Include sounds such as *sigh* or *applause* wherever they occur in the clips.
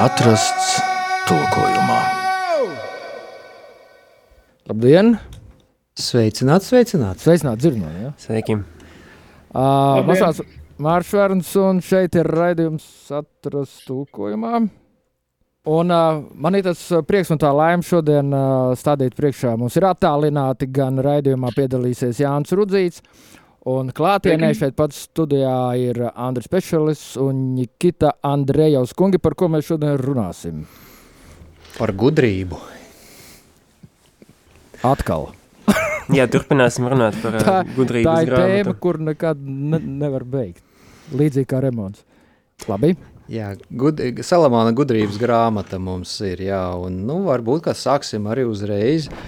Atrasts tulkojumā. Labdien! Sveicināts, sveicināts. Sveicināti dzirdami! Ja? Sveiki! Uh, Mazās Mārcis Vērns un šeit ir raidījums atrast tulkojumā. Un uh, man ir tas prieks un tā laime šodien uh, stādīt priekšā. Mums ir attālināti gan raidījumā piedalīsies Jānis Rudzīts, un klātienē šeit pats studijā ir Andris Pešelis un Nikita Andrejevs kungi, par ko mēs šodien runāsim. Par gudrību. Atkal. *laughs* Jā, turpināsim runāt par Tā, uh, gudrības tā ir grāmatu. tēma, kur nekad ne, nevar beigt. Līdzīgi kā remonts. Labi. Jā, gud, Salamāna gudrības grāmata mums ir, jā, un nu, varbūt, ka sāksim arī uzreiz uh,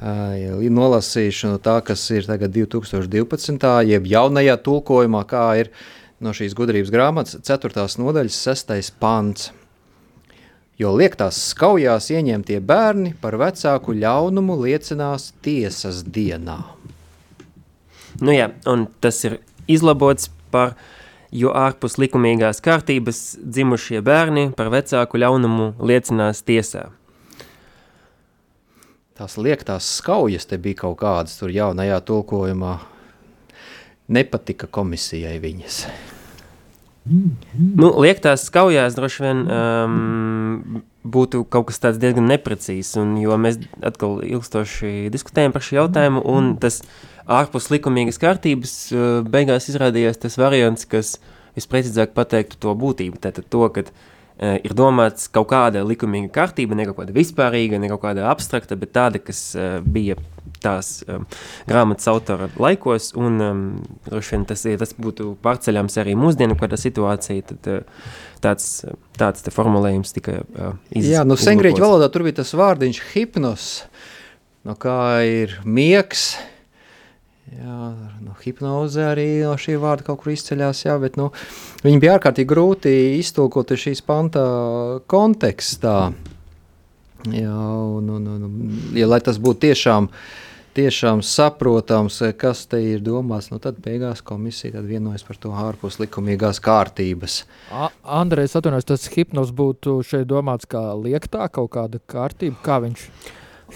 nolasīšanu no tā, kas ir tagad 2012. jeb jaunajā tulkojumā, kā ir no šīs gudrības grāmatas 4. nodaļas 6. pants. Jo liektās skaujās ieņemtie bērni par vecāku ļaunumu liecinās tiesas dienā. Nu jā, un tas ir izlabots par, jo ārpus likumīgās kārtības dzimušie bērni par vecāku ļaunumu liecinās tiesā. Tās liektās skaujas te bija kaut kādas tur jaunajā tulkojumā. Nepatika komisijai viņas. Nu, liektās skaujās droši vien um, būtu kaut kas tāds diezgan neprecīzs, un jo mēs atkal ilgstoši diskutējam par šo jautājumu, un tas ārpus likumīgas kārtības uh, beigās izrādījās tas variants, kas visprecīzāk pateiktu to būtību, tātad to, ka uh, ir domāts kaut kāda likumīga kārtība, ne kaut kāda vispārīga, ne kaut kāda abstrakta, bet tāda, kas uh, bija tās um, grāmatas autora laikos, un um, droši vien tas, ja tas būtu pārceļams arī mūsdienu kādā situācija, tad tāds, tāds te formulējums tika uh, iz, Jā, nu sengrieķu valodā tur bija tas vārdiņš hipnos, no kā ir miegs. Jā, no hipnoze arī no šī vārda kaut kur izceļās, jā, bet nu, viņi bija ārkārtīgi grūti iztulkot šīs panta kontekstā. Jā, un, un, un, ja, lai tas būtu tiešām, tiešām saprotams, kas te ir domāts, nu tad beigās komisija tad vienojas par to ārpus likumīgās kārtības. A- Andrejs, atvainojos, tas hipnos būtu šeit domāts kā liektā kaut kāda kārtība, kā viņš.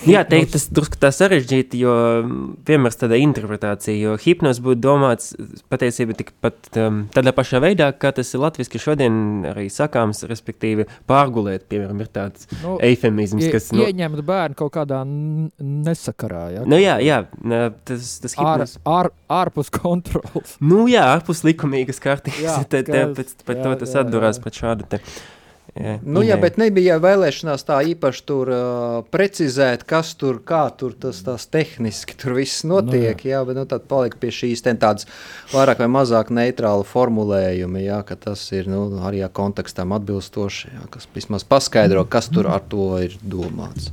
Jā, teikt, tas drusku tā sarežģīti, jo mm, vienmēr tāda interpretācija, jo hipnos būtu domāts patiesībā tikpat um, tādā pašā veidā, kā tas ir latviski šodien arī sakāms, respektīvi pārgulēt, piemēram, ir tāds Nu, eifemisms, ie, kas... Nu, ieņemt bērnu kaut kādā nesakarā. Ja? nu jā, jā, tas, tas Ār, hipnos... ār, ārpus kontrols. Nu jā, ārpus likumīgas kārtības, Jā, *laughs* ka- eh, pēc, pēc jā, to tas jā, atdurās jā. pret šādu te... Jā, Nu, jā, bet nebija vēlēšanās tā īpaši tur uh, precizēt, kas tur, kā tur tas tās tehniski tur viss notiek. jā. jā, bet nu, tad palika pie šīs ten tādas vairāk vai mazāk neitrāla formulējuma, jā, ka tas ir nu, arī jā, kontekstam atbilstoši, jā, kas vismaz paskaidro, kas tur ar to ir domāts.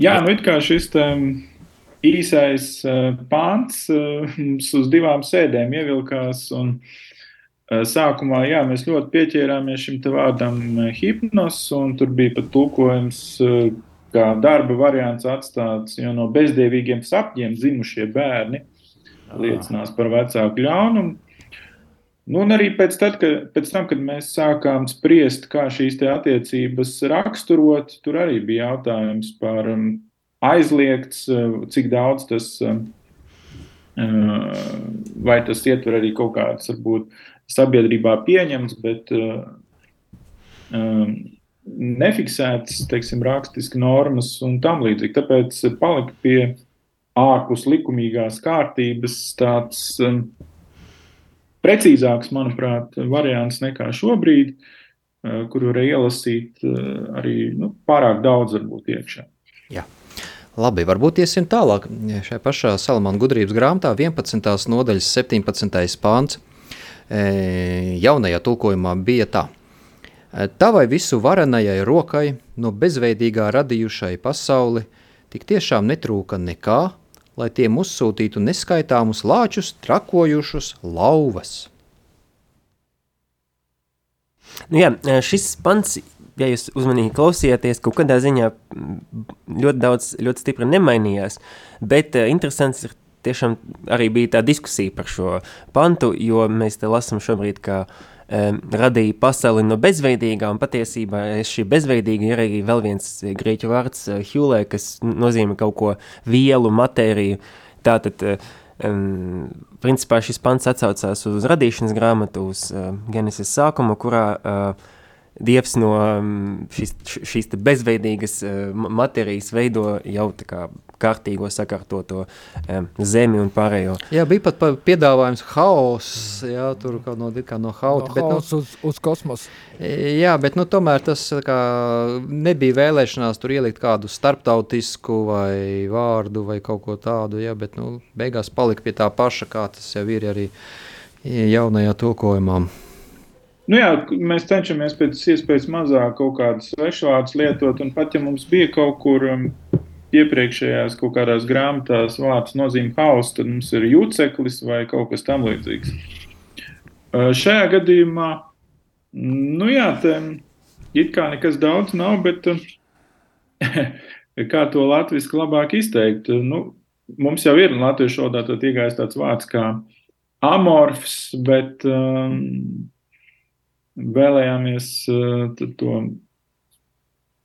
Jā, nu it kā šis te īsais uh, pāns uh, *laughs* mums uz divām sēdēm ievilkās. Un, uh, sākumā jā, mēs ļoti pieķērāmies šim vārdam uh, hipnos, un tur bija pat tulkojums, uh, kā darba variants atstāts, jo no bezdievīgiem sapņiem zimušie bērni liecinās par vecāku ļaunumu. Nu, un arī pēc, tad, ka, pēc tam, kad mēs sākām spriest, kā šīs attiecības raksturot, tur arī bija jautājums par um, aizliegts, cik daudz tas, uh, vai tas ietver arī kaut kādas, varbūt, sabiedrībā pieņemts, bet uh, um, nefiksētas, teiksim, rakstiski normas un tam līdzīgi. Tāpēc palika pie ārpus likumīgās kārtības tāds precīzāks, manuprāt, variants nekā šobrīd, kur var ielasīt arī nu, pārāk daudz, varbūt iekšā. Labi, varbūt iesim tālāk. Šajā pašā Salamāna gudrības grāmatā 11. nodaļas 17. pāns e, jaunajā tulkojumā bija tā. E, Tavai visu varenajai rokai no bezveidīgā radījušai pasauli tik tiešām netrūka nekā, lai tiem uzsūtītu neskaitāmus lāčus, trakojušus lauvas. Nu, jā, šis pants, ja jūs uzmanīgi klausījāties, kaut kādā ziņā mm, ļoti daudz, ļoti stipri nemainījās. Bet uh, interesants ir tiešām arī bija tā diskusija par šo pantu, jo mēs te lasām šobrīd, ka um, radīja pasauli no bezveidīgā, un patiesībā šī bezveidīga ir arī vēl viens grieķu vārds uh, hjulē, kas nozīmē kaut ko vielu, matēriju. Tātad, um, principā šis pants atsaucās uz radīšanas grāmatu, uz uh, Genesis sākumu, kurā uh, Dievs no šīs, šīs bezveidīgas materijas veido jau tā kā kārtīgo sakārtoto um, zemi un pārējo. Jā, bija pat piedāvājums haoss, jā, tur kā no, kā no hauta. No bet, nu, uz, uz kosmosu. Jā, bet nu, tomēr tas kā, nebija vēlēšanās tur ielikt kādu starptautisku vai vārdu vai kaut ko tādu, jā, bet nu, beigās palika pie tā paša, kā tas jau ir arī jaunajā tulkojumā. Nu jā, mēs cenšamies pēc iespējas mazāk kaut kādas svešvārdas lietot, un pat ja mums bija kaut kur um, iepriekšējās kaut kādās grāmatās vārds nozīmē hauss, tad mums ir jūceklis vai kaut kas tam līdzīgs. Uh, šajā gadījumā, nu jā, te it kā nekas daudz nav, bet uh, *laughs* kā to latviešu labāk izteikt? Nu, mums jau ir latviešu valodā iegājis tāds vārds kā amorfs, bet um, vēlējāmies uh, to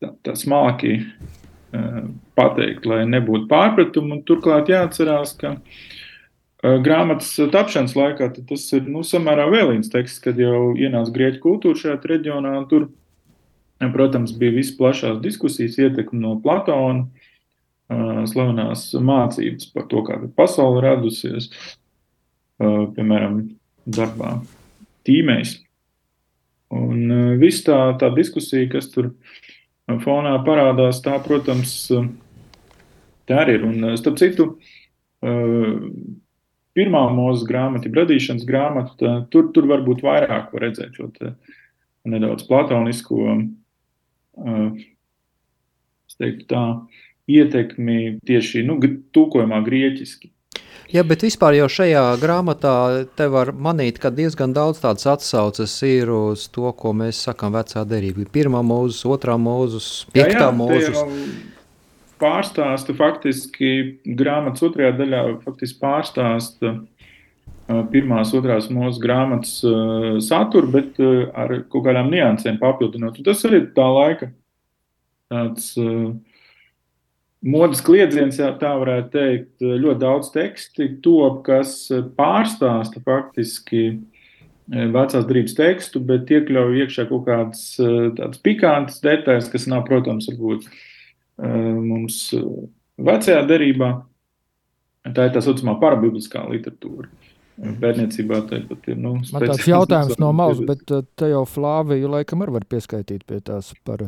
tā, tā smalki uh, pateikt, lai nebūtu pārpratumu. Turklāt jāatcerās, ka uh, grāmatas tapšanas laikā tas ir nu, samērā vēlīns teksts, kad jau ienāca grieķu kultūra šajā reģionā. Tur, protams, bija visplašās diskusijas ietekme no Platona, slavenās mācības par to, kā pasaule radusies, piemēram, darbā Tīmējs. Un uh, viss tā, tā diskusija, kas tur uh, fonā parādās, tā, protams, uh, tā arī ir. Un, starp citu, pirmā mūzes grāmata, radīšanas grāmata, tur, tur varbūt vairāk var redzēt šo nedaudz platonisko, teiktu, tā, ietekmi tieši nu, tūkojumā grieķiski. Jā, bet vispār jau šajā grāmatā te var manīt, ka diezgan daudz tādas atsauces ir uz to, ko mēs sakām vecā derība. Pirmā mūzes, otrā mūzes, piektā mūzes. Pārstāsta faktiski grāmatas otrajā daļā faktiski pārstāsta pirmās, otrās mūzes grāmatas saturu, bet ar kaut kādām niansēm papildinot. Un tas arī tā laika tāds uh, modes kliedziens, ja tā varētu teikt, ļoti daudz teksti top, kas pārstāsta faktiski e, vecās drības tekstu, bet iekļauj iekšā kaut kādas e, tādas pikantas detaļas, kas nav, protams, varbūt e, mums vecajā derībā. Tā ir tā saucamā parabibliskā literatūra. Pērniecībā tāpat ir. Nu, Man tāds jautājums no malas, bet te jau Flāviju laikam arī var pieskaitīt pie tās par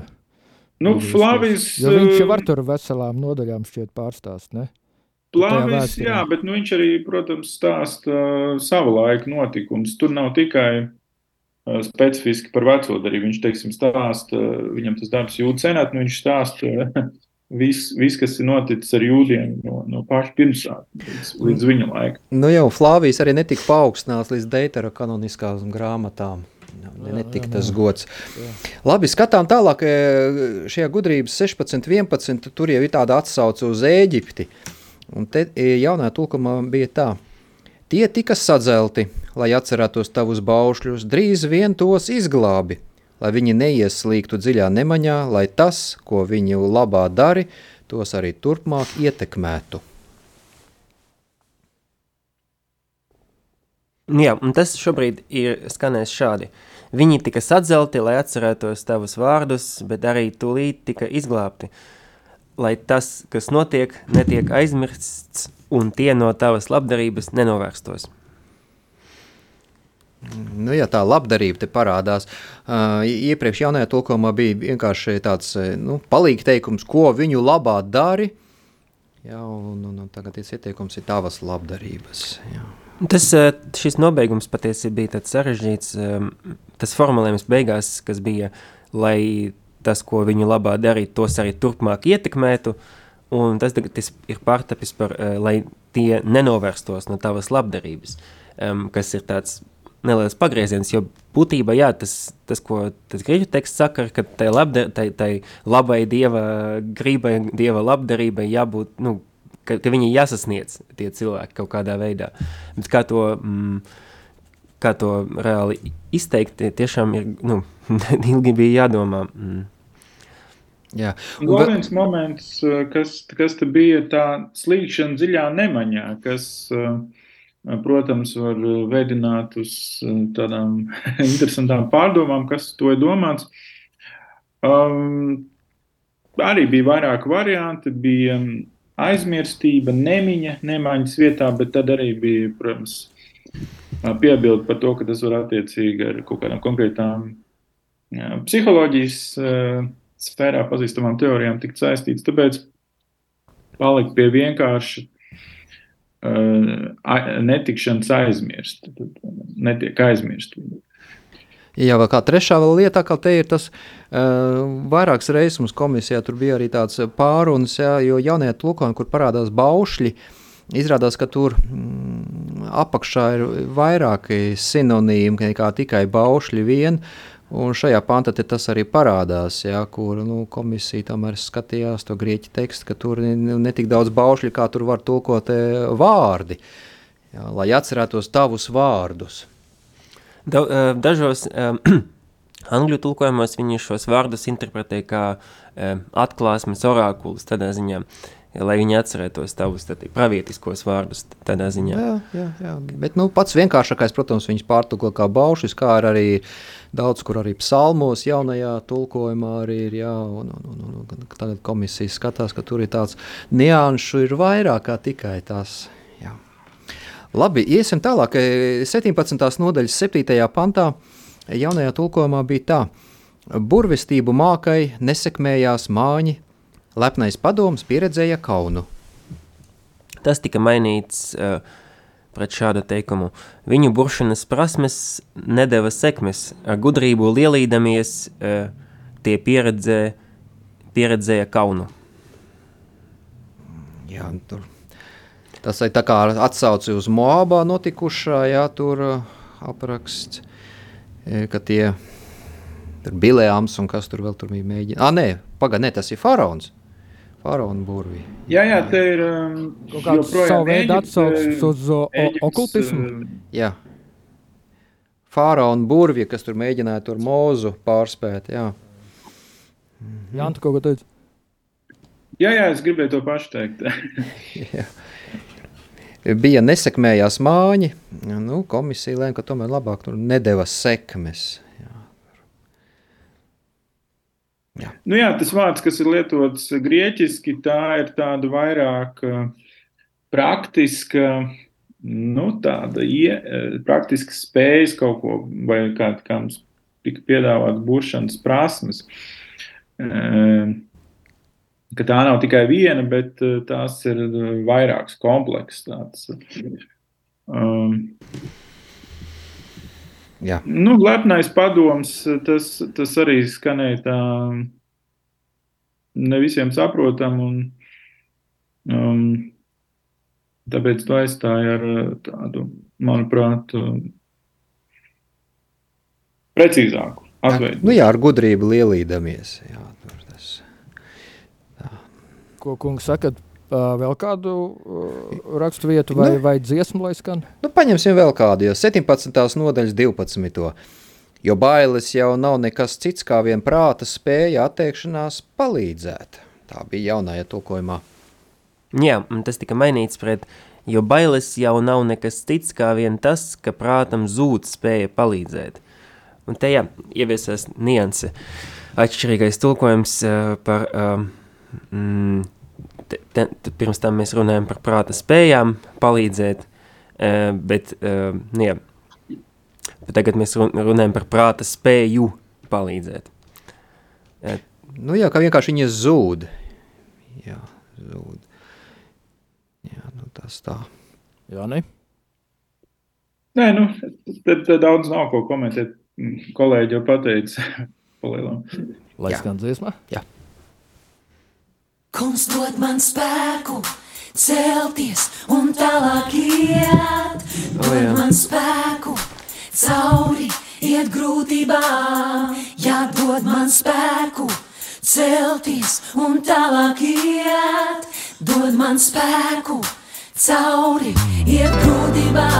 Nu, Flavijas. Jo viņš jau var tur veselām nodaļām šķiet pārstāst, ne? Flavijas, jā, bet nu, viņš arī, protams, stāsta uh, savu laiku notikumus. Tur nav tikai uh, specifiski par veco darību. Viņš, teiksim, stāsta, uh, viņam tas darbs jūtas senāt, nu viņš stāsta *laughs* uh, viss, vis, kas ir noticis ar jūdiem no, no paša pirmsākuma līdz, līdz viņa laika. Nu jau Flavijas arī netika paaugstināts līdz Deitera kanoniskām grāmatām. Netika tas gods. Jā. Labi, skatām tālāk. E, šajā gudrības 16, 11. Tur jau ir tāda atsauce uz Eģipti. Un te e, jaunā tulkumā bija tā. Tie tika sadzelti, lai atcerētos tavus baušļus, drīz vien tos izglābi, lai viņi neieslīgtu dziļā nemaņā, lai tas, ko viņi labā dari, tos arī turpmāk ietekmētu. Jā, un tas šobrīd ir skanējis šādi. Viņi tika sadzelti, lai atcerētos tavus vārdus, bet arī tūlīt tika izglābti, lai tas, kas notiek, netiek aizmirsts un tie no tavas labdarības nenovērstos. Nu, ja tā labdarība te parādās, uh, iepriekš jaunajā tulkojumā bija vienkārši tāds nu, palīga teikums, ko viņu labā dari, jā, un, un, un tagad tas ieteikums ir tavas labdarības. Jā. Tas eh, šis nobeigums patiesībā bija tāds sarežģīts. Ehm, tas formulējums beigās, kas bija, lai tas, ko viņu labā darītu, tos arī turpmāk ietekmētu. Un tas tas ir pārtapis par, eh, lai tie nenovērstos no tavas labdarības, um, kas ir tāds neliels pagrieziens, jo būtībā jā, tas, tas ko tas grieķu teksts saka, ka tai, labdar, tai, tai labai dieva gribai, dieva labdarībai jābūt, nu, ka, ka viņi jāsasniedz tie cilvēki kaut kādā veidā. Bet kā to, mm, kā to reāli izteikt, tiešām ir nu, *laughs* ilgi bija jādomā. Mm. Jā. Vēl viens moments, kas, kas bija tā slīkšana dziļā nemaņā, kas, protams, var veidināt uz tādām *laughs* interesantām pārdomām, kas to ir domāts. Um, arī bija vairāki varianti. Bija aizmirstība, nemiņa, nemaņas vietā, bet tad arī bija, protams, piebildi par to, ka tas var attiecīgi ar kaut kādām konkrētām jā, psiholoģijas sfērā pazīstamām teorijām tikt saistīts. Tāpēc palikt pie vienkārši uh, netikšanas aizmirst. Netiek aizmirst. Jā, vēl kā trešā vēl lieta, kā te ir tas uh, vairākas reizes mums komisijā tur bija arī tāds pārunas, jā, jo jaunajā tulkojumā, kur parādās baušļi, izrādās, ka tur mm, apakšā ir vairāki sinonīmi nekā tikai baušļi vien, un šajā pantā tas arī parādās, jā, kur nu, komisija tomēr skatījās to grieķu tekstu, ka tur ne tik daudz baušļi, kā tur var tulkot vārdi, jā, lai atcerētos tavus vārdus. Da, dažos *clears throat* angļu tulkojumos viņi šos vārdus interpretē kā atklāsmes orākulis tādā ziņā, lai viņi atcerētos tavus pravietiskos vārdus tādā ziņā. Jā, jā, jā. bet nu, pats vienkāršākais, protams, viņas pārtulko kā baušus, kā ar arī daudz, kur arī psalmos jaunajā tulkojumā arī ir, jā, un, un, un, un tagad komisija skatās, ka tur ir tāds nianšu ir vairāk kā tikai tās, Labi, iesim tālāk. 17. nodaļas 7. pantā jaunajā tulkojumā bija tā. Burvestību mākai nesekmējās māņi, lepnais padoms pieredzēja kaunu. Tas tika mainīts uh, pret šādu teikumu. Viņu buršanas prasmes nedeva sekmes, ar gudrību lielīdamies, uh, tie pieredzē, pieredzēja kaunu. Jā, tur Tas ir kā atsauci uz Moabā notikušā, jā, tur uh, apraksts, e, ka tie ir Bilēms un kas tur vēl tur bija mēģinājumi. Ah, nē, pagaidi, ne, tas ir Faraons. Faraona burvī. Jā, jā, te ir um, kaut kāds savu veidu atsaucis uz okultismu. Jā. Faraona burvija, kas tur mēģināja tur mūzu pārspēt, jā. Jā, tu kaut ko teici? Jā, jā, es gribēju to pašu teikt. *laughs* *laughs* bija nesekmējās māņi. Nu, komisija lēma, ka tomēr labāk tur nedeva sekmes. Jā. Jā. Nu jā, tas vārds, kas ir lietots grieķiski, tā ir tāda vairāk uh, praktiska, nu, tāda ie, uh, praktiska spējas kaut ko, vai kā, kā mums tika piedāvāts buršanas prasmes. Uh, ka tā nav tikai viena, bet uh, tās ir uh, vairākas komplekss. Um, Jā. nu, lepnais padoms, tas, tas arī skanēja tā ne visiem saprotam, un um, tāpēc to aizstāja ar tādu, manuprāt, precīzāku atveidu. Nu jā, ar gudrību lielīdamies. Jā, tur ko kungs sakat, vēl kādu rakstu vietu vai, nu, vai dziesmu, lai skan? Nu, paņemsim vēl kādu, jo 17. nodaļas 12. Jo bailes jau nav nekas cits kā vien prāta spēja atteikšanās palīdzēt. Tā bija jaunajā tulkojumā. Jā, tas tika mainīts pret, jo bailes jau nav nekas cits kā vien tas, ka prātam zūd spēja palīdzēt. Un te jā, ieviesās nianse. Atšķirīgais tulkojums uh, par uh, mm, te, te, pirms tam mēs runājam par prāta spējām palīdzēt, uh, bet, uh, jā, bet tagad mēs runājam par prāta spēju palīdzēt. Uh, nu jā, kā vienkārši viņa zūd. Jā, zūd. Jā, nu tas tā. Jā, ne? Nē, nu, tad, tad daudz nav ko komentēt. Kolēģi jau pateica *laughs* palielam. Lai skan dziesmā? Jā. Kungs dod man spēku, celties un tālāk iet. Dod oh, man spēku, cauri iet grūtībām. Jā, dod man spēku, celties un tālāk iet. dod man spēku, cauri iet grūtībām.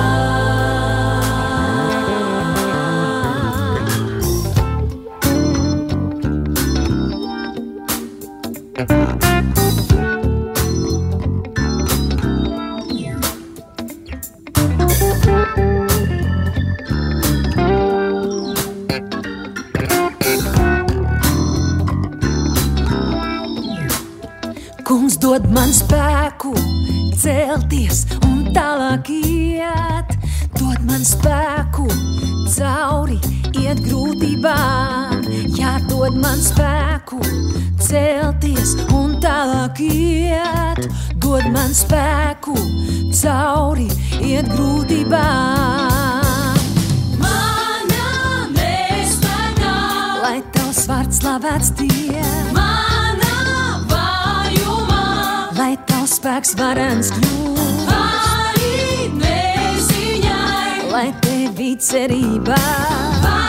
Sweet City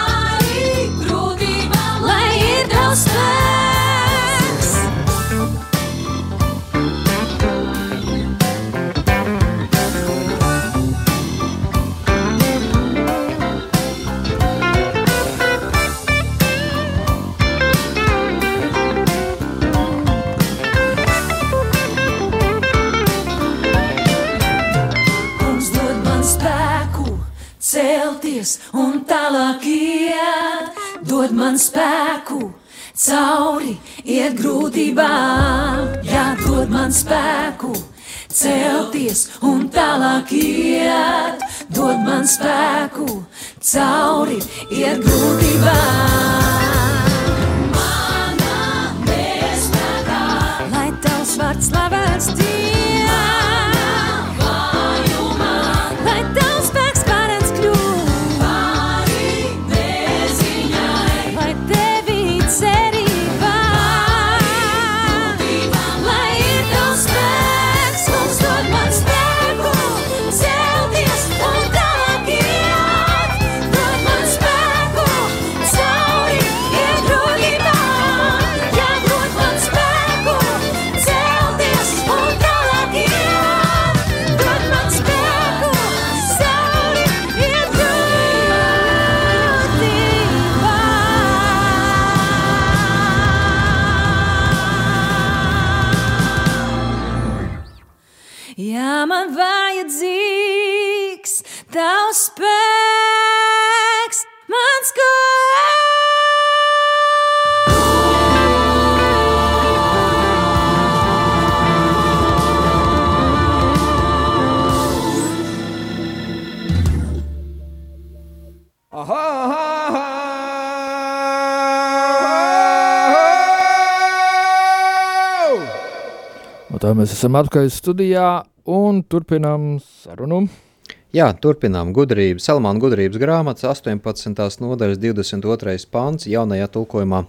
celties un tālāk iet. Dod man spēku, cauri iet grūtībām. Jā, dod man spēku, celties un tālāk iet. Dod man spēku, cauri iet grūtībām. Aha, aha, aha! Un tā mēs esam atpakaļ studijā un turpinām sarunu. Jā, turpinām gudrību. Salmāna gudrības grāmatas 18. nodaļas 22. pāns jaunajā tulkojumā.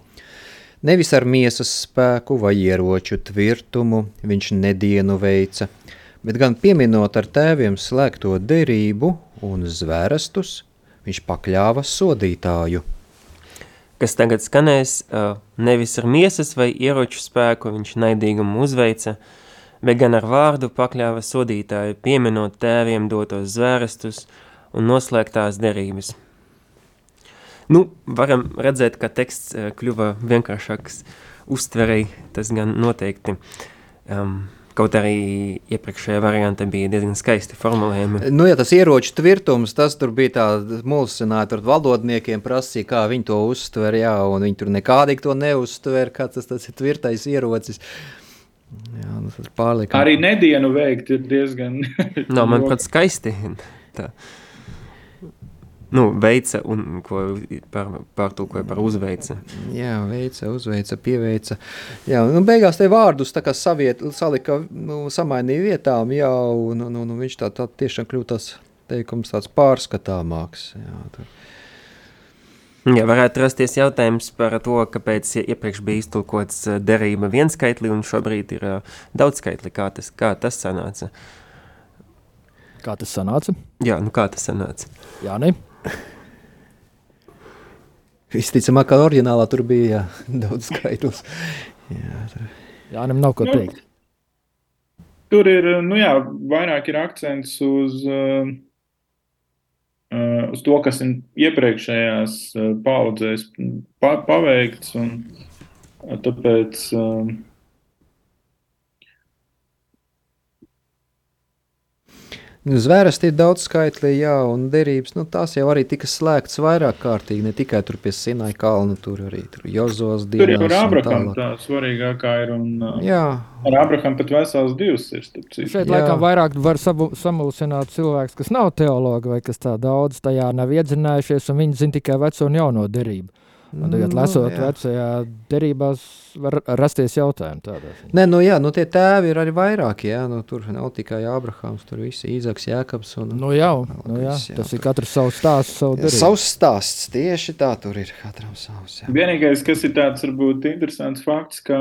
Nevis ar miesas spēku vai ieroču tvirtumu viņš nedienu veica, bet gan pieminot ar tēviem slēgto derību un zvērestus, viņš pakļāva sodītāju. kas tagad skanēs, nevis ar miesas vai ieroču spēku viņš naidīgumu uzveica, bet gan ar vārdu pakļāva sodītāju, pieminot tēviem dotos zvērestus un noslēgtās derības. Nu, varam redzēt, ka teksts kļuva vienkāršāks uztverei, tas gan noteikti. Um, kaut arī iepriekšējā variantā bija diezgan skaisti formulējumi. Nu, ja tas ieroču tvirtums, tas tur bija tā mulsināja, tur valodniekiem prasīja, kā viņi to uztver, jā, un viņi tur nekādīgi to neuztver, kā tas, tas ir tvirtais ierocis. Jā, nu, tas pārliekam. Arī nedienu veikt ir diezgan. *laughs* Nav, manuprāt, skaisti. Tā. Nu, veica un ko par, pārtulkoja par uzveica. Jā, veica, uzveica, pieveica. Jā, nu, beigās te vārdus tā kā saviet, salika, nu, samainīja vietām, jā, un, un, un, viņš tā, tā tiešām kļūt tas teikums tāds pārskatāmāks. Jā, tur. Jā, varētu rasties jautājums par to, kāpēc iepriekš bija iztulkots eh, derība vienskaitli un šobrīd ir uh, daudzskaitli. Kā tas, kā tas sanāca? Kā tas sanāca? Jā, nu kā tas sanāca? Jā, ne? *laughs* Visticamāk, ka oriģinālā tur bija jā, *laughs* daudz skaitlis. Jā, tur. Jā, nem nav ko Nu. teikt. tur ir nu jā, vairāk ir akcents uz, uh, uh, uz to, kas ir iepriekšējās uh, paudzēs pa, paveikts. Un, uh, tāpēc uh, Zvērsti ir daudz skaitlī, jā, un derības, nu, tās jau arī tika slēgtas vairāk kārtīgi, ne tikai tur pie Sinai kalna, tur arī tur Jozos tur jau dienās ir un Abraham tā svarīgākā ir. Un, uh, Jā, ar Abraham pat vesels divs ir. Šeit Jā. laikam vairāk var sabu- samulsināt cilvēks, kas nav teologi vai kas tā daudz tajā nav iedzinājušies, un viņi zina tikai veco un jauno derību. Un tagad, Nu, lasot jā. vecajā derībās, var rasties jautājumi tādā. ziņā. Nē, nu jā, nu tie tēvi ir arī vairāki, jā, nu tur nav tikai Abrahams, tur visi Īzaks, Jēkabs un Nu, jau, nu, jā, jā, tas ir tur- katrs savs stāsts, savu Jā, derību. savs stāsts, tieši tā tur ir katram savs. Jā. Vienīgais, kas ir tāds varbūt interesants fakts, ka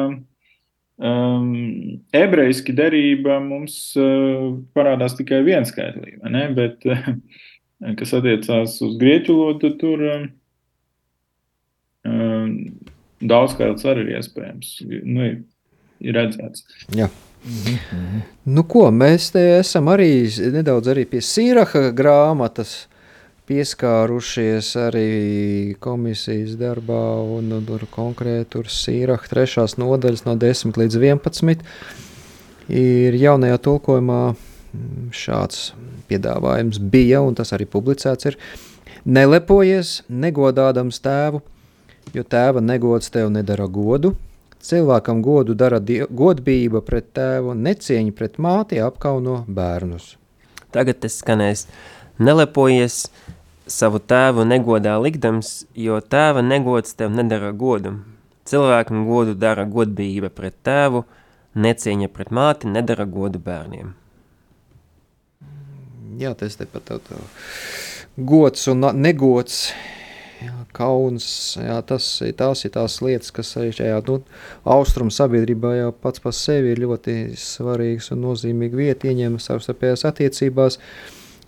um, ebrejiski derība mums uh, parādās tikai viens skaitlī, vai ne? bet uh, *laughs* kas attiecās uz grieķu valodu, tur um, um, daudz skaitlis arī ir iespējams. Nu, ir, redzēts. Nu, ko, mēs te esam arī nedaudz arī pie Sīraha grāmatas pieskārušies arī komisijas darbā, un, un tur konkrēti tur Sīraha trešās nodaļas no 10 līdz 11 ir jaunajā tulkojumā mm, šāds piedāvājums bija, un tas arī publicēts ir. Nelepojies, negodādams tēvu, jo tēva negods tev nedara godu. Cilvēkam godu dara godbība pret tēvu, necieņa pret māti apkauno bērnus. Tagad tas skanēs, nelepojies savu tēvu negodā likdams, jo tēva negods tev nedara godu. Cilvēkam godu dara godbība pret tēvu, necieņa pret māti nedara godu bērniem. Jā, tas te pat tā, tā. gods un negods. Jā, kauns, jā, tas, tās ir tās lietas, kas arī šajā nu, austrumu sabiedrībā jau pats par sevi ir ļoti svarīgs un nozīmīgs vieta ieņem savstarpējās attiecībās.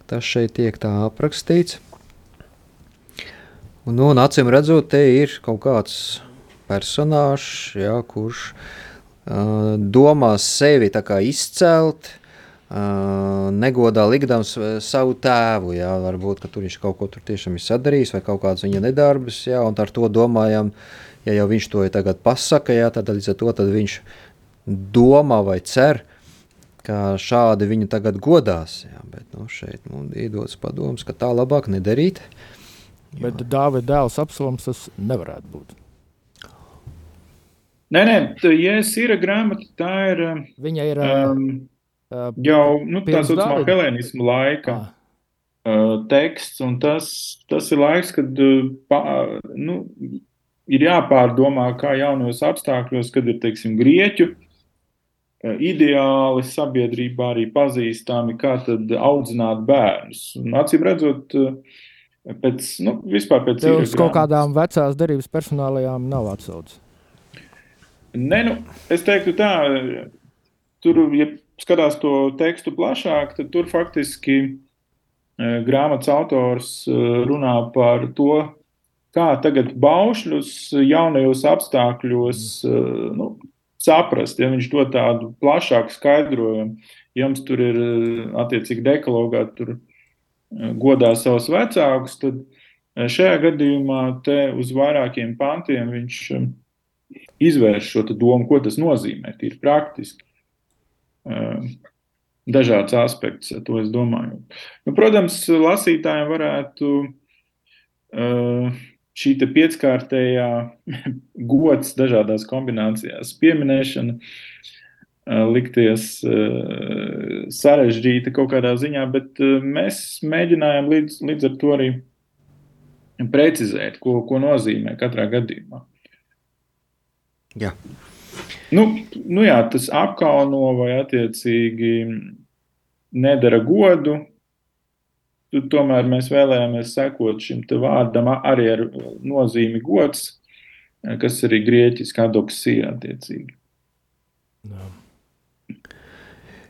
Tas šeit tiek tā aprakstīts. Un, nu, un acīm redzot, te ir kaut kāds personāžs, jā, kurš uh, domā sevi tā kā izcelt, uh, negodā likdams uh, savu tēvu. Jā, varbūt ka tur viņš kaut ko tur tiešām ir sadarījis, vai kaut kādas viņa nedarbas, jā, un ar to domājam, ja jau viņš to ir tagad pasaka, jā, tad līdz ar to tad viņš domā vai cer, ka šādi viņu tagad godās. Jā, bet nu, šeit nu, iedodas padoms, ka tā labāk nedarīt. Bet Dāvida dēls apsolums tas nevarētu būt. Nē, nē, tā Jēzus ir grāmata, tā ir Viņa ir uh, um, uh, jau nu, tā saucamā helēnismu laika. ah, uh, teksts, un tas, tas ir laiks, kad uh, pa, nu, ir jāpārdomā, kā jaunos apstākļos, kad ir teiksim, grieķu ideāli sabiedrībā arī pazīstami, kā tad audzināt bērnus. Acīm redzot, pēc, nu, vispār pēc īra uz kaut kādām vecās derības personālajām nav atsaucis. Nē, nu, es teiktu tā, tur, ja skatās to tekstu plašāk, tad tur faktiski eh, grāmatas autors eh, runā par to, kā tagad baušļus jaunajos apstākļos eh, nu, saprast. Ja viņš dod tādu plašāku skaidrojumu, ja jums tur ir attiecīgi dekalogā, tur godā savus vecākus, tad šajā gadījumā te uz vairākiem pantiem viņš izvērš šo domu, ko tas nozīmē, tīri praktiski. Uh, Dažāds aspekts, to es domāju. Nu, protams, lasītājiem varētu uh, šī pieckārtējā *laughs* gods dažādās kombinācijās pieminēšana uh, likties sarežģīta kaut kādā ziņā, bet mēs mēģinājām līdz, līdz ar to arī precizēt, ko, ko nozīmē katrā gadījumā. Jā. Nu, nu jā, tas apkauno vai attiecīgi nedara godu. Tu, tomēr mēs vēlējāmies sekot šim vārdam arī ar nozīmi gods, kas arī grieķiski adoksija attiecīgi.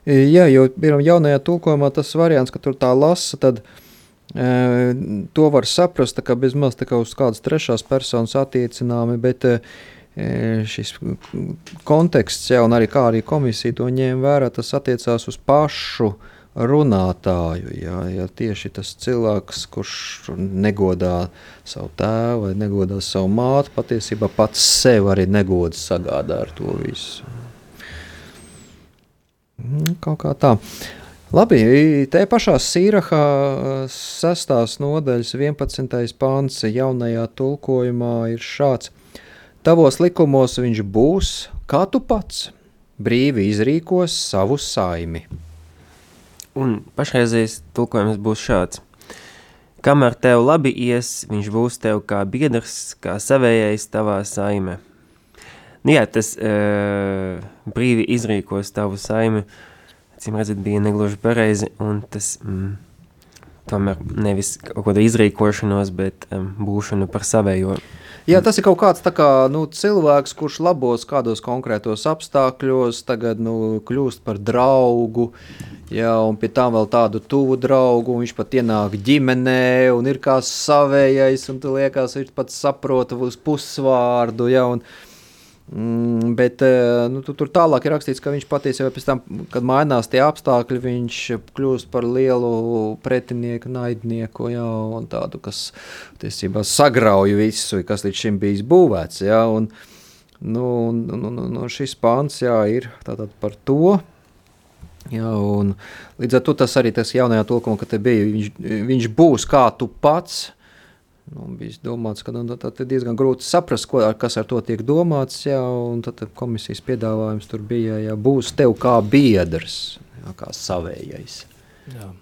Jā, jo piemēram, jaunajā tulkojumā tas variants, ka tur tā lasa, tad e, to var saprast kā bezmaz tā kā uz kādas trešās personas attiecināmi, bet e, šis konteksts, ja, un arī kā arī komisija to ņēma vērā, tas attiecās uz pašu runātāju. Ja, ja tieši tas cilvēks, kurš negodā savu tēvu vai negodā savu māti, patiesībā pats sev arī negods sagādā ar to visu. Mm, Kaut kā tā. Labi, te pašā Sīrahā 6. nodaļas 11. pāns jaunajā tulkojumā ir šāds. Tavos likumos viņš būs, kā tu pats, brīvi izrīkos savu saimi. Un pašreizējais tulkojums būs šāds. Kamēr tev labi ies, viņš būs tev kā biedrs, kā savējais tavā saime. Nu jā, tas uh, brīvi izrīkos tavu saimi, cim redzat, bija negluži pareizi, un tas mm, tomēr nevis kaut kāda izrīkošanos, bet um, būšanu par savējo. Jā, tas ir kaut kāds kā, nu, cilvēks, kurš labos kādos konkrētos apstākļos, tagad nu, kļūst par draugu. Jā, un pie tam vēl tādu tuvu draugu. Viņš pat ienāk ģimenē un ir kā savējais. Un tu liekas, viņš pat saprot uz pusvārdu. Jā, un, Mm, bet nu, tu, tur tālāk ir rakstīts, ka viņš patiesībā pēc tam, kad mainās tie apstākļi, viņš kļūst par lielu pretinieku, naidnieku, jā, un tādu, kas tiesībā sagrauj visu, kas līdz šim bijis būvēts. Jā, un, nu, un, un, un, un šis pāns jā, ir par to. Jā, līdz ar to tas arī tas jaunajā tulkumā, ka te bija, viņš, viņš būs kā tu pats, Nu, bija domāts, ka nu, tad ir diezgan grūti saprast, ko, kas ar to tiek domāts. Jā, tad komisijas piedāvājums tur bija, ja būs tev kā biedrs, jā, kā savējais. Jā.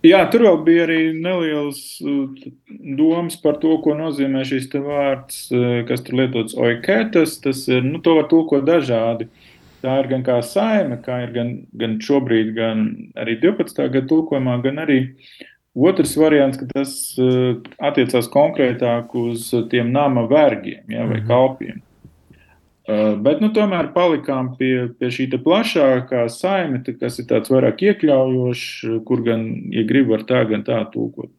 Jā, tur vēl bija arī nelielas domas par to, ko nozīmē šis vārds, kas tur lietots oiketas. Tas ir, nu, to var tulkot dažādi. Tā ir gan kā saime, kā ir gan, gan šobrīd, gan arī 12. gada tulkojumā, gan arī uh, Otrs variants, ka tas uh, attiecās konkrētāk uz tiem nama vergiem ja, vai -hmm. kalpiem. Uh, bet nu, tomēr palikām pie, pie šī plašākā saime, kas ir tāds vairāk iekļaujošs, kur gan, ja grib, var tā, gan tā tūkot.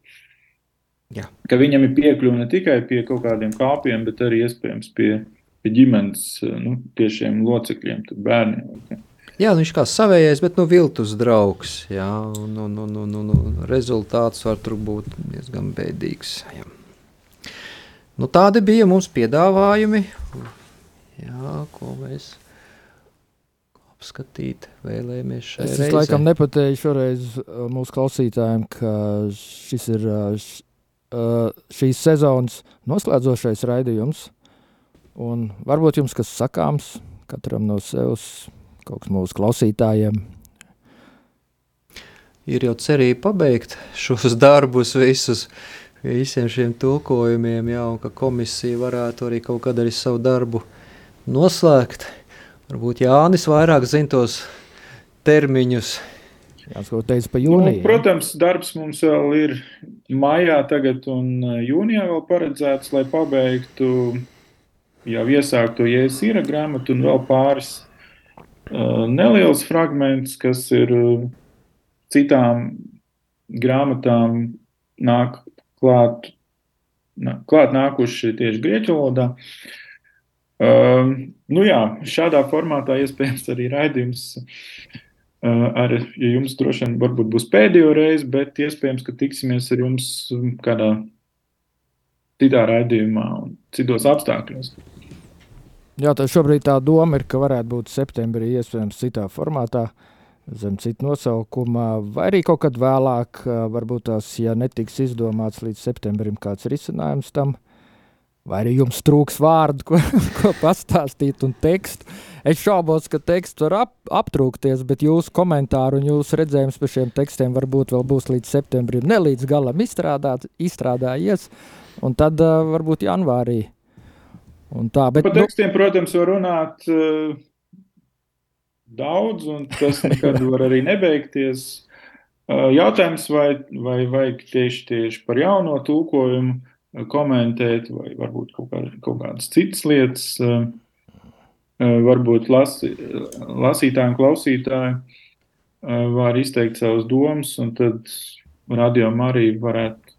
Jā. Ka viņam ir piekļuve ne tikai pie kaut kādiem kalpiem, bet arī iespējams pie, pie ģimenes nu, tiešiem locekļiem, bērniem. Okay. Jā, nu viņš kā savējais, bet nu, viltus draugs. Jā, un, un, un, un, un, un rezultāts var būt diezgan bēdīgs. Jā. Nu, tādi bija mums piedāvājumi, jā, ko mēs apskatīt vēlējamies šeit. Es reizē. laikam nepateicu šoreiz uh, mūsu klausītājiem, ka šis ir uh, uh, šīs sezonas noslēdzošais raidījums. Un varbūt jums kas sakāms katram no sevis kaut kas mūsu klausītājiem. Ir jau cerība pabeigt šos darbus visus, visiem šiem tulkojumiem, jau, ka komisija varētu arī kaut kad arī savu darbu noslēgt. Varbūt Jānis vairāk zina tos termiņus. Jā, ko teica par jūniju. Nu, protams, darbs mums vēl ir maijā tagad un uh, jūnijā vēl paredzēts, lai pabeigtu jau iesākto Jēzus īra grāmatu un vēl pāris neliels fragments, kas ir uh, citām grāmatām nāk klāt, klāt nākuši tieši grieķu valodā. Uh, nu jā, šādā formātā iespējams arī raidījums uh, ar, ja jums droši vien varbūt būs pēdējo reizi, bet iespējams, ka tiksimies ar jums kādā citā raidījumā un citos apstākļos. Jā, tā šobrīd tā doma ir, ka varētu būt septembrī iespējams citā formātā, zem citu nosaukumā, vai arī kaut kad vēlāk, varbūt tās, ja netiks izdomāts līdz septembrim kāds risinājums tam, vai arī jums trūks vārdu, *laughs* ko, ko pastāstīt un tekstu. Es šaubos, ka teksts var ap, aptrūkties, bet jūsu komentāru un jūsu redzējums par šiem tekstiem varbūt vēl būs līdz septembrim ne līdz galam izstrādāt, izstrādājies, un tad uh, varbūt janvārī Tā, bet, Par nu- tekstiem, nu, protams, var runāt uh, daudz, un tas *laughs* nekad var arī nebeigties. Uh, jautājums, vai, vai vajag tieši, tieši par jauno tulkojumu uh, komentēt, vai varbūt kaut, kā, kaut kādas citas lietas, uh, varbūt lasi, lasītāji un klausītāji uh, var izteikt savas domas, un tad radio arī varētu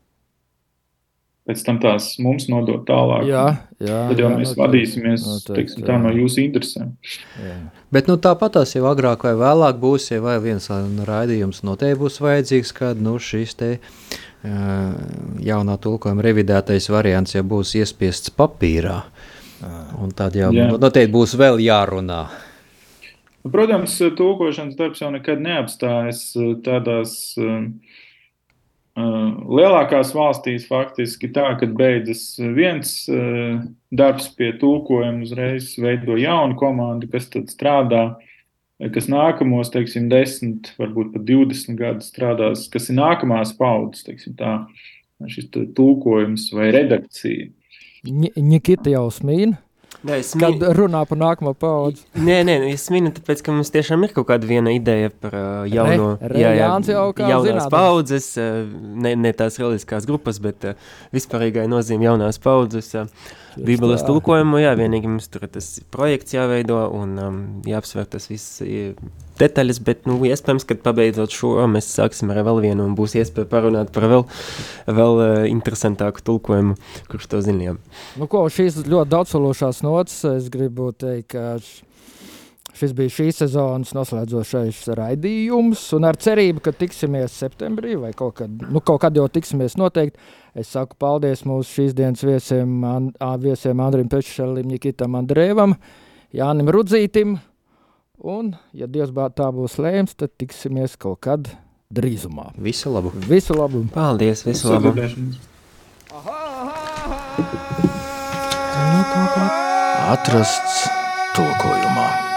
pēc tam tās mums nodot tālāk. Jā, jā. Tad jau jā, mēs noteikti, vadīsimies noteikti, teiksim, tā jā. no jūsu interesēm. Jā. Bet nu, tāpat tas jau agrāk vai vēlāk būs, ja vai viens raidījums noteikti būs vajadzīgs, kad nu, šis te jaunā tulkojuma revidētais variants jau būs iespiests papīrā. Un tad jau Jā. noteikti būs vēl jārunā. Nu, Protams, tūkošanas darbs jau nekad neapstājas tādās uh, lielākās valstīs. Faktiski tā, kad beidzas viens uh, darbs pie tūkojuma, uzreiz veido jaunu komandu, kas tad strādā, eh, kas nākamos, teiksim, 10, varbūt pat 20 gadus strādās, kas ir nākamās paudzes, teiksim tā, šis te tūkojums vai redakcija. Nikita jau smīna, Nē, es kad minu, runā par nākamo paudzi. nē, nē, es minu, tāpēc, ka mums tiešām ir kaut kāda viena ideja par uh, jauno, Re- re- Jānis jau kā jaunās zinātnis. paudzes, uh, ne, ne tās reliģiskās grupas, bet uh, vispārīgai nozīme jaunās paudzes. Uh, Bībeles tulkojumu, jā, vienīgi mums tur tas projekts jāveido un um, jāapsver tas viss detaļas, bet, nu, iespējams, kad pabeidzot šo, mēs sāksim ar vēl vienu un būs iespēja parunāt par vēl, vēl uh, interesantāku tulkojumu, kurš to zinām. Nu, ko, šīs ļoti daudzsološās nots, es gribu teikt, ka šis bija šīs sezonas noslēdzošais raidījums, un ar cerību, ka tiksimies septembrī vai kaut kad, nu, kaut kad jau tiksimies noteikti. Es saku paldies mūsu šīs dienas viesiem, an, viesiem Andrim Pečšalim, Nikitam Andrēvam, Jānim Rudzītim, un, ja Dievs bā tā būs lēms, tad tiksimies kaut kad drīzumā. Visu labu! Visu labu! Paldies, visu labu! Atrasts tulkojumā.